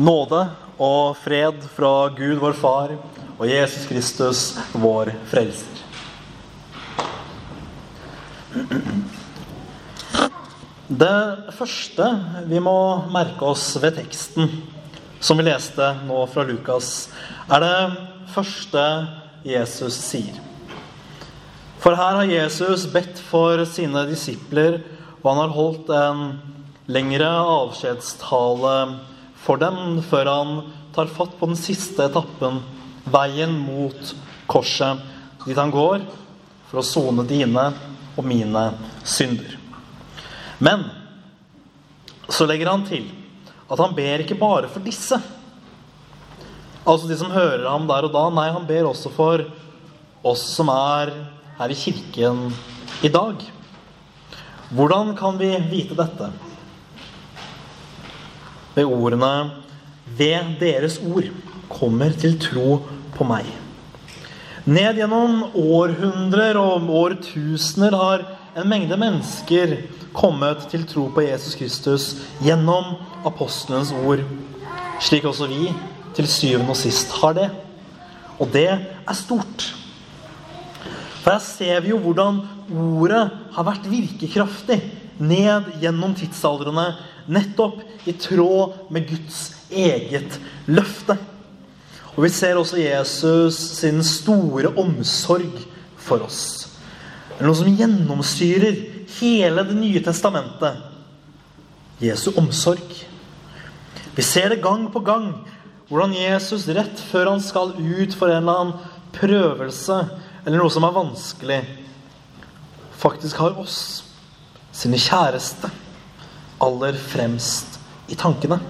Nåde og fred fra Gud vår Far og Jesus Kristus, vår Frelser. Det første vi må merke oss ved teksten som vi leste nå fra Lukas, er det første Jesus sier. For her har Jesus bedt for sine disipler, og han har holdt en lengre avskjedstale for dem før han tar fatt på den siste etappen, veien mot korset, dit han går for å sone dine og mine synder. Men så legger han til at han ber ikke bare for disse. Altså de som hører ham der og da. Nei, han ber også for oss som er her i kirken i dag. Hvordan kan vi vite dette? Ved ordene 'Ved deres ord kommer til tro på meg'. Ned gjennom århundrer og årtusener har en mengde mennesker kommet til tro på Jesus Kristus gjennom apostelens ord, slik også vi til syvende og sist har det. Og det er stort. For her ser vi jo hvordan ordet har vært virkekraftig ned gjennom tidsaldrene, nettopp i tråd med Guds eget løfte. Og vi ser også Jesus sin store omsorg for oss. Noe som gjennomsyrer hele Det nye testamentet. Jesu omsorg. Vi ser det gang på gang hvordan Jesus rett før han skal ut for en eller annen prøvelse eller noe som er vanskelig, faktisk har oss, sine kjæreste, aller fremst i tankene.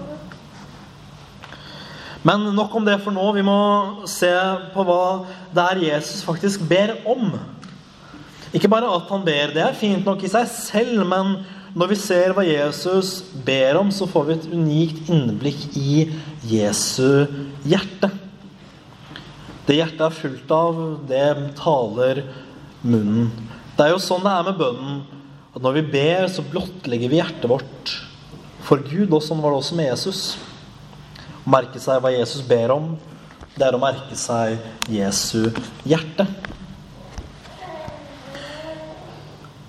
Men nok om det for nå. Vi må se på hva det er Jesus faktisk ber om. Ikke bare at han ber, det er fint nok i seg selv, men når vi ser hva Jesus ber om, så får vi et unikt innblikk i Jesu hjerte. Det hjertet er fullt av, det taler munnen. Det er jo sånn det er med bønnen. Når vi ber, så blottlegger vi hjertet vårt for Gud. Og sånn var det også med Jesus. Å merke seg hva Jesus ber om, det er å merke seg Jesu hjerte.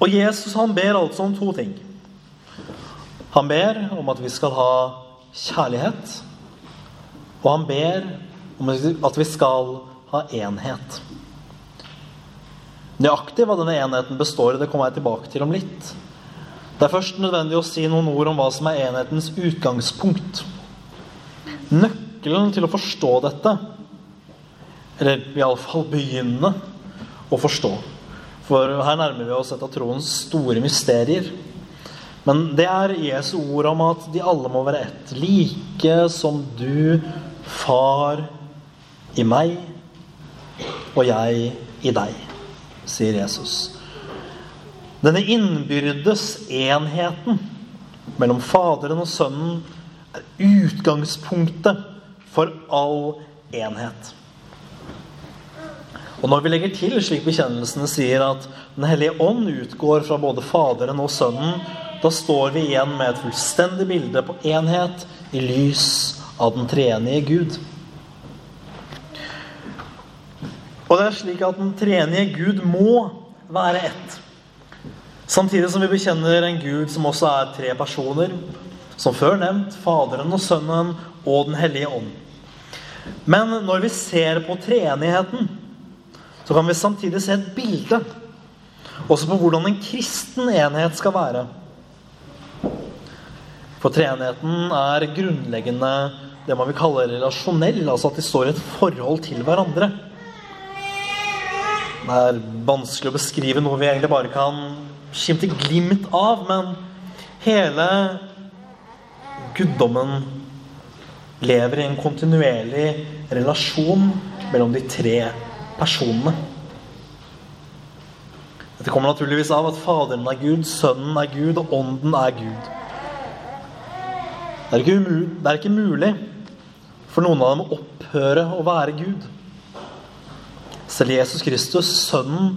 Og Jesus han ber altså om to ting. Han ber om at vi skal ha kjærlighet. Og han ber om at vi skal ha enhet. Nøyaktig hva denne enheten består i, det kommer jeg tilbake til om litt. Det er først nødvendig å si noen ord om hva som er enhetens utgangspunkt. Nøkkelen til å forstå dette, eller iallfall begynne å forstå, for her nærmer vi oss et av troens store mysterier. Men det er Jesu ord om at de alle må være ett. Like som du, Far, i meg og jeg i deg, sier Jesus. Denne innbyrdes enheten mellom Faderen og Sønnen er utgangspunktet for all enhet. Og når vi legger til, slik bekjennelsene sier, at Den hellige ånd utgår fra både Faderen og Sønnen, da står vi igjen med et fullstendig bilde på enhet i lys av den treenige Gud. Og det er slik at den treenige Gud må være ett. Samtidig som vi bekjenner en Gud som også er tre personer. Som før nevnt Faderen og Sønnen og Den hellige ånd. Men når vi ser på treenigheten, så kan vi samtidig se et bilde også på hvordan en kristen enhet skal være. For treenigheten er grunnleggende det man vil kalle relasjonell, altså at de står i et forhold til hverandre. Det er vanskelig å beskrive noe vi egentlig bare kan skimte glimt av, men hele guddommen lever i en kontinuerlig relasjon mellom de tre personene. Dette kommer naturligvis av at Faderen er Gud, Sønnen er Gud, og Ånden er Gud. Det er ikke, det er ikke mulig for noen av dem å opphøre å være Gud. Selv Jesus Kristus, Sønnen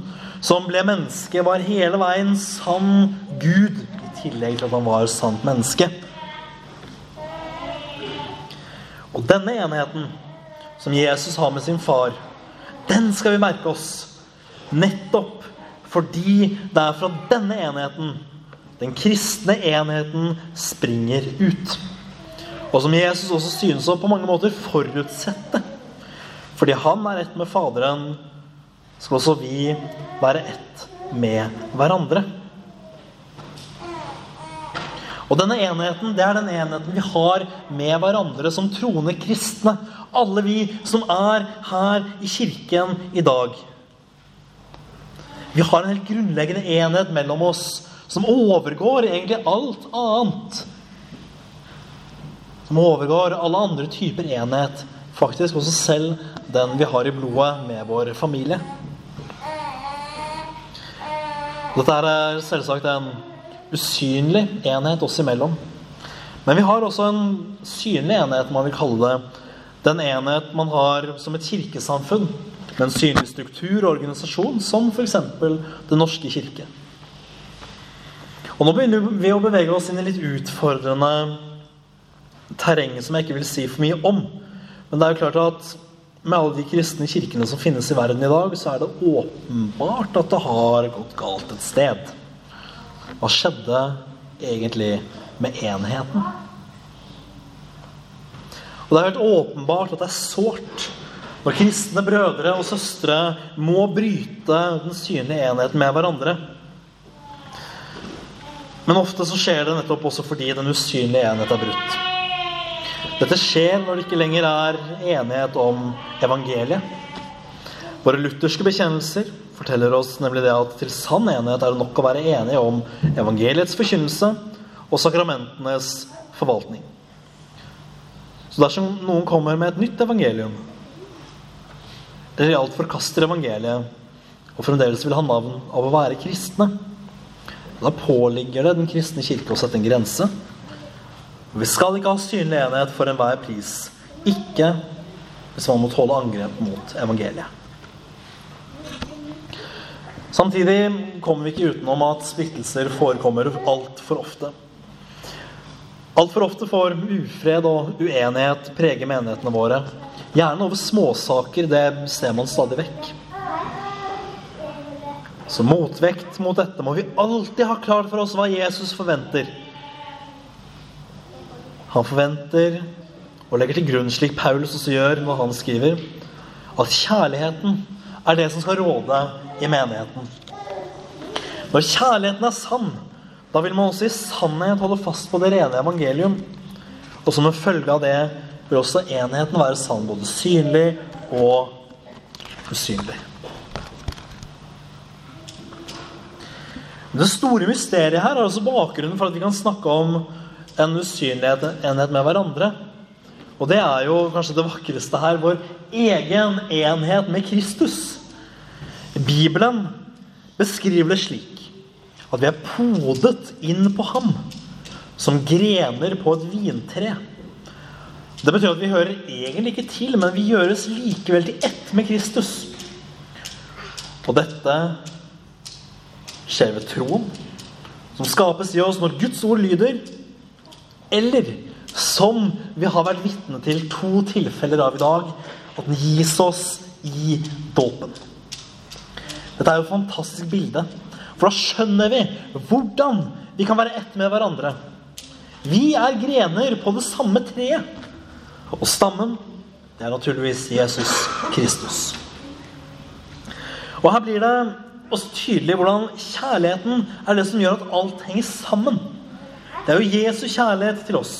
som ble menneske, var hele veien sann Gud, i tillegg til at han var sant menneske. Og denne enheten som Jesus har med sin far, den skal vi merke oss. Nettopp fordi det er fra denne enheten den kristne enheten springer ut. Og som Jesus også synes å på mange måter forutsette. Fordi han er ett med Faderen, skal også vi være ett med hverandre. Og denne enheten, det er den enheten vi har med hverandre som troende kristne. Alle vi som er her i kirken i dag. Vi har en helt grunnleggende enhet mellom oss som overgår egentlig alt annet. Som overgår alle andre typer enhet. Faktisk også selv den vi har i blodet med vår familie. Dette er selvsagt en usynlig enhet oss imellom. Men vi har også en synlig enhet, man vil kalle det. Den enhet man har som et kirkesamfunn, med en synlig struktur og organisasjon, som f.eks. Den norske kirke. Og Nå begynner vi å bevege oss inn i litt utfordrende terreng som jeg ikke vil si for mye om. Men det er jo klart at med alle de kristne kirkene som finnes i verden i dag, så er det åpenbart at det har gått galt et sted. Hva skjedde egentlig med enheten? Og Det er helt åpenbart at det er sårt når kristne brødre og søstre må bryte den synlige enheten med hverandre. Men ofte så skjer det nettopp også fordi den usynlige enhet er brutt. Dette skjer når det ikke lenger er enighet om evangeliet. Våre lutherske bekjennelser forteller oss nemlig det at til sann enighet er det nok å være enige om evangeliets forkynnelse og sakramentenes forvaltning. Så dersom noen kommer med et nytt evangelium, eller i alt forkaster evangeliet og fremdeles vil ha navn av å være kristne, da påligger det den kristne kirke å sette en grense. Vi skal ikke ha synlig enighet for enhver pris. Ikke hvis man må tåle angrep mot evangeliet. Samtidig kommer vi ikke utenom at splittelser forekommer altfor ofte. Altfor ofte får ufred og uenighet prege menighetene våre. Gjerne over småsaker. Det ser man stadig vekk. Så motvekt mot dette må vi alltid ha klart for oss hva Jesus forventer. Han forventer og legger til grunn, slik Paulus også gjør når han skriver, at kjærligheten er det som skal råde i menigheten. Når kjærligheten er sann, da vil man også i sannhet holde fast på det rene evangelium. Og som en følge av det vil også enheten være sann, både synlig og usynlig. Det store mysteriet her er også bakgrunnen for at vi kan snakke om en usynlighet enhet med hverandre. Og det er jo kanskje det vakreste her vår egen enhet med Kristus. Bibelen beskriver det slik at vi er podet inn på ham som grener på et vintre. Det betyr at vi hører egentlig ikke til, men vi gjøres likevel til ett med Kristus. Og dette skjer ved troen, som skapes i oss når Guds ord lyder, eller som vi har vært vitne til to tilfeller av i dag, at den gis oss i dåpen. Dette er jo et fantastisk bilde. For da skjønner vi hvordan vi kan være ett med hverandre. Vi er grener på det samme treet. Og stammen, det er naturligvis Jesus Kristus. Og her blir det også tydelig hvordan kjærligheten er det som gjør at alt henger sammen. Det er jo Jesu kjærlighet til oss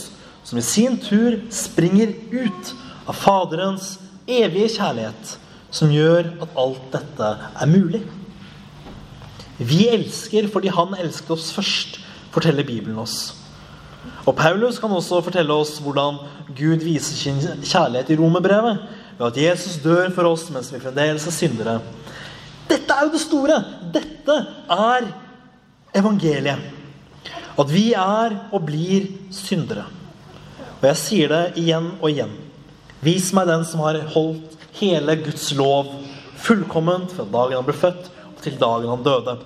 som i sin tur springer ut av Faderens evige kjærlighet som gjør at alt dette er mulig. Vi elsker fordi han elsket oss først, forteller Bibelen oss. Og Paulus kan også fortelle oss hvordan Gud viser sin kjærlighet i romerbrevet. Ved at Jesus dør for oss mens vi fremdeles er syndere. Dette er jo det store! Dette er evangeliet. At vi er og blir syndere. Og jeg sier det igjen og igjen. Vis meg den som har holdt hele Guds lov fullkomment fra dagen han ble født, og til dagen han døde.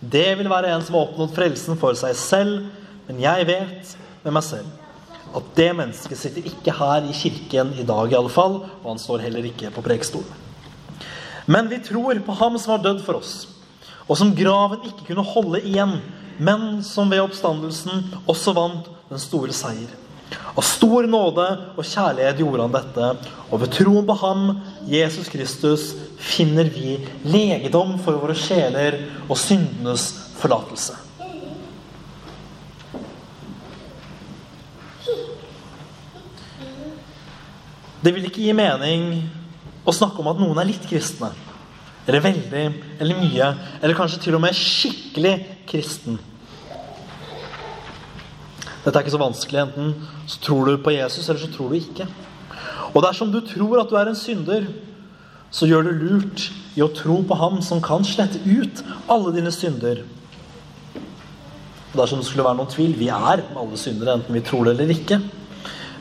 Det vil være en som har oppnådd frelsen for seg selv, men jeg vet med meg selv at det mennesket sitter ikke her i kirken i dag, i alle fall, og han står heller ikke på prekestolen. Men vi tror på ham som har dødd for oss, og som graven ikke kunne holde igjen, men som ved oppstandelsen også vant den store seier. Av stor nåde og kjærlighet gjorde han dette, og ved troen på ham, Jesus Kristus, finner vi legedom for våre sjeler og syndenes forlatelse. Det vil ikke gi mening å snakke om at noen er litt kristne. Eller veldig, eller mye, eller kanskje til og med skikkelig kristen. Dette er ikke så vanskelig. Enten så tror du på Jesus, eller så tror du ikke. Og dersom du tror at du er en synder, så gjør du lurt i å tro på Ham som kan slette ut alle dine synder. Og dersom det skulle være noen tvil vi er alle syndere, enten vi tror det eller ikke.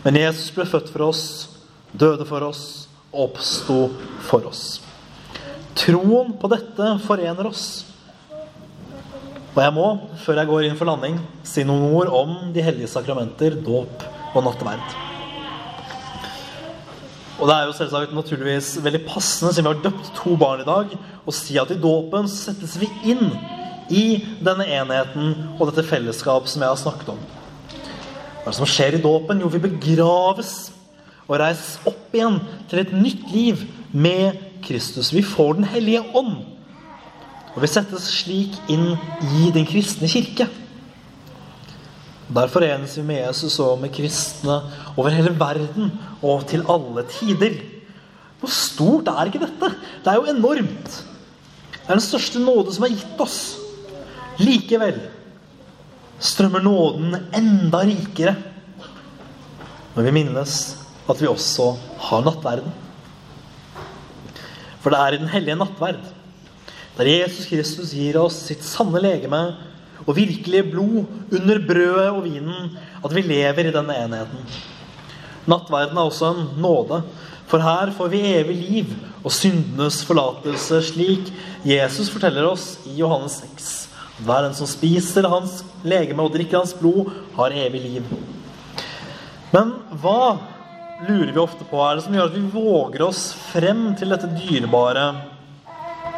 Men Jesus ble født for oss, døde for oss oppsto for oss. Troen på dette forener oss. Og jeg må, før jeg går inn for landing, si noen ord om de hellige sakramenter, dåp og nattverd. Og det er jo selvsagt naturligvis veldig passende, siden vi har døpt to barn i dag, å si at i dåpen settes vi inn i denne enheten og dette fellesskap som jeg har snakket om. Hva er det som skjer i dåpen? Jo, vi begraves og reises opp igjen til et nytt liv med Kristus. Vi får Den hellige ånd. Og vi settes slik inn i den kristne kirke. Der forenes vi med Jesus og med kristne over hele verden og til alle tider. Hvor stort er ikke dette? Det er jo enormt. Det er den største nåde som er gitt oss. Likevel strømmer nåden enda rikere når vi minnes at vi også har nattverden. For det er i den hellige nattverd der Jesus Kristus gir oss sitt sanne legeme og virkelige blod under brødet og vinen, at vi lever i denne enheten. Nattverden er også en nåde, for her får vi evig liv og syndenes forlatelse, slik Jesus forteller oss i Johannes 6. Hver en som spiser hans legeme og drikker hans blod, har evig liv. Men hva lurer vi ofte på er det som gjør at vi våger oss frem til dette dyrebare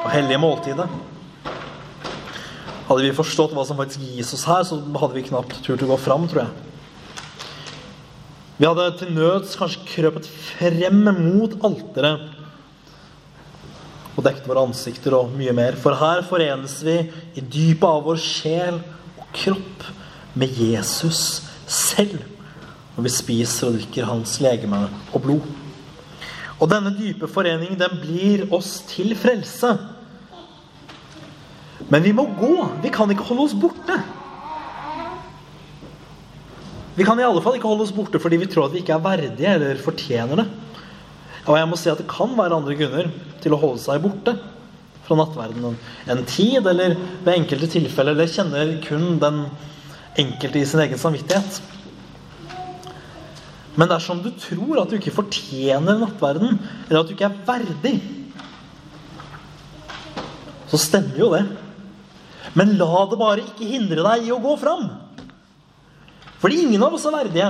og hellige måltidet. Hadde vi forstått hva som faktisk gis oss her, så hadde vi knapt turt å gå fram, tror jeg. Vi hadde til nøds kanskje krøpet frem mot alteret og dekket våre ansikter og mye mer. For her forenes vi i dypet av vår sjel og kropp med Jesus selv når vi spiser og drikker hans legeme og blod. Og denne dype foreningen den blir oss til frelse. Men vi må gå. Vi kan ikke holde oss borte. Vi kan i alle fall ikke holde oss borte fordi vi tror at vi ikke er verdige eller fortjener det. Og jeg må si at det kan være andre grunner til å holde seg borte fra nattverdenen. En tid, eller ved enkelte tilfeller, eller kjenner kun den enkelte i sin egen samvittighet. Men dersom du tror at du ikke fortjener nattverden, eller at du ikke er verdig, så stemmer jo det. Men la det bare ikke hindre deg i å gå fram. Fordi ingen av oss er verdige.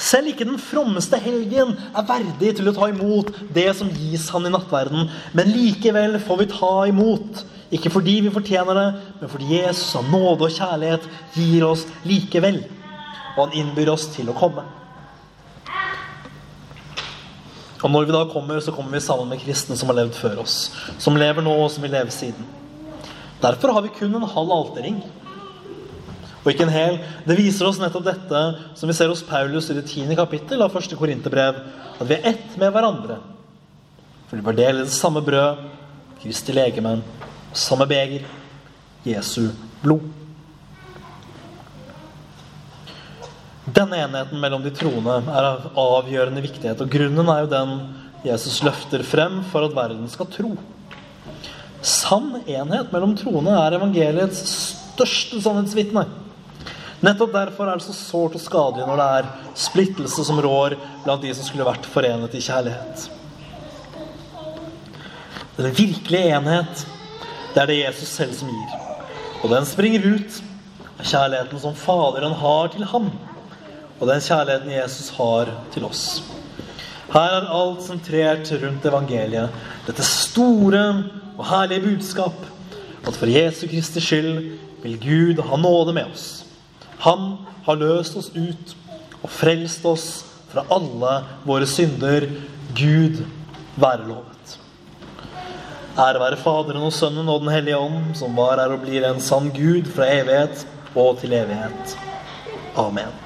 Selv ikke den frommeste helgen er verdig til å ta imot det som gis han i nattverden. Men likevel får vi ta imot. Ikke fordi vi fortjener det, men fordi Jesus av nåde og kjærlighet gir oss likevel. Og han innbyr oss til å komme. Og når vi da kommer, så kommer vi sammen med kristne som har levd før oss. Som lever nå, og som vil leve siden. Derfor har vi kun en halv alterring. Og ikke en hel. Det viser oss nettopp dette som vi ser hos Paulus i det tiende kapittel av første Korinterbrev. At vi er ett med hverandre. For vi var del i det samme brød, Kristi legemen, samme beger, Jesu blod. Denne enheten mellom de troende er av avgjørende viktighet. Og grunnen er jo den Jesus løfter frem for at verden skal tro. Sann enhet mellom troende er evangeliets største sannhetsvitne. Nettopp derfor er det så sårt og skadelig når det er splittelse som rår blant de som skulle vært forenet i kjærlighet. Den virkelige enhet, det er det Jesus selv som gir. Og den springer ut av kjærligheten som Faderen har til ham. Og den kjærligheten Jesus har til oss. Her er alt sentrert rundt evangeliet. Dette store og herlige budskap at for Jesu Kristi skyld vil Gud ha nåde med oss. Han har løst oss ut og frelst oss fra alle våre synder. Gud være lovet. Ære være Faderen og Sønnen og Den hellige ånd, som var, her og blir en sann Gud fra evighet og til evighet. Amen.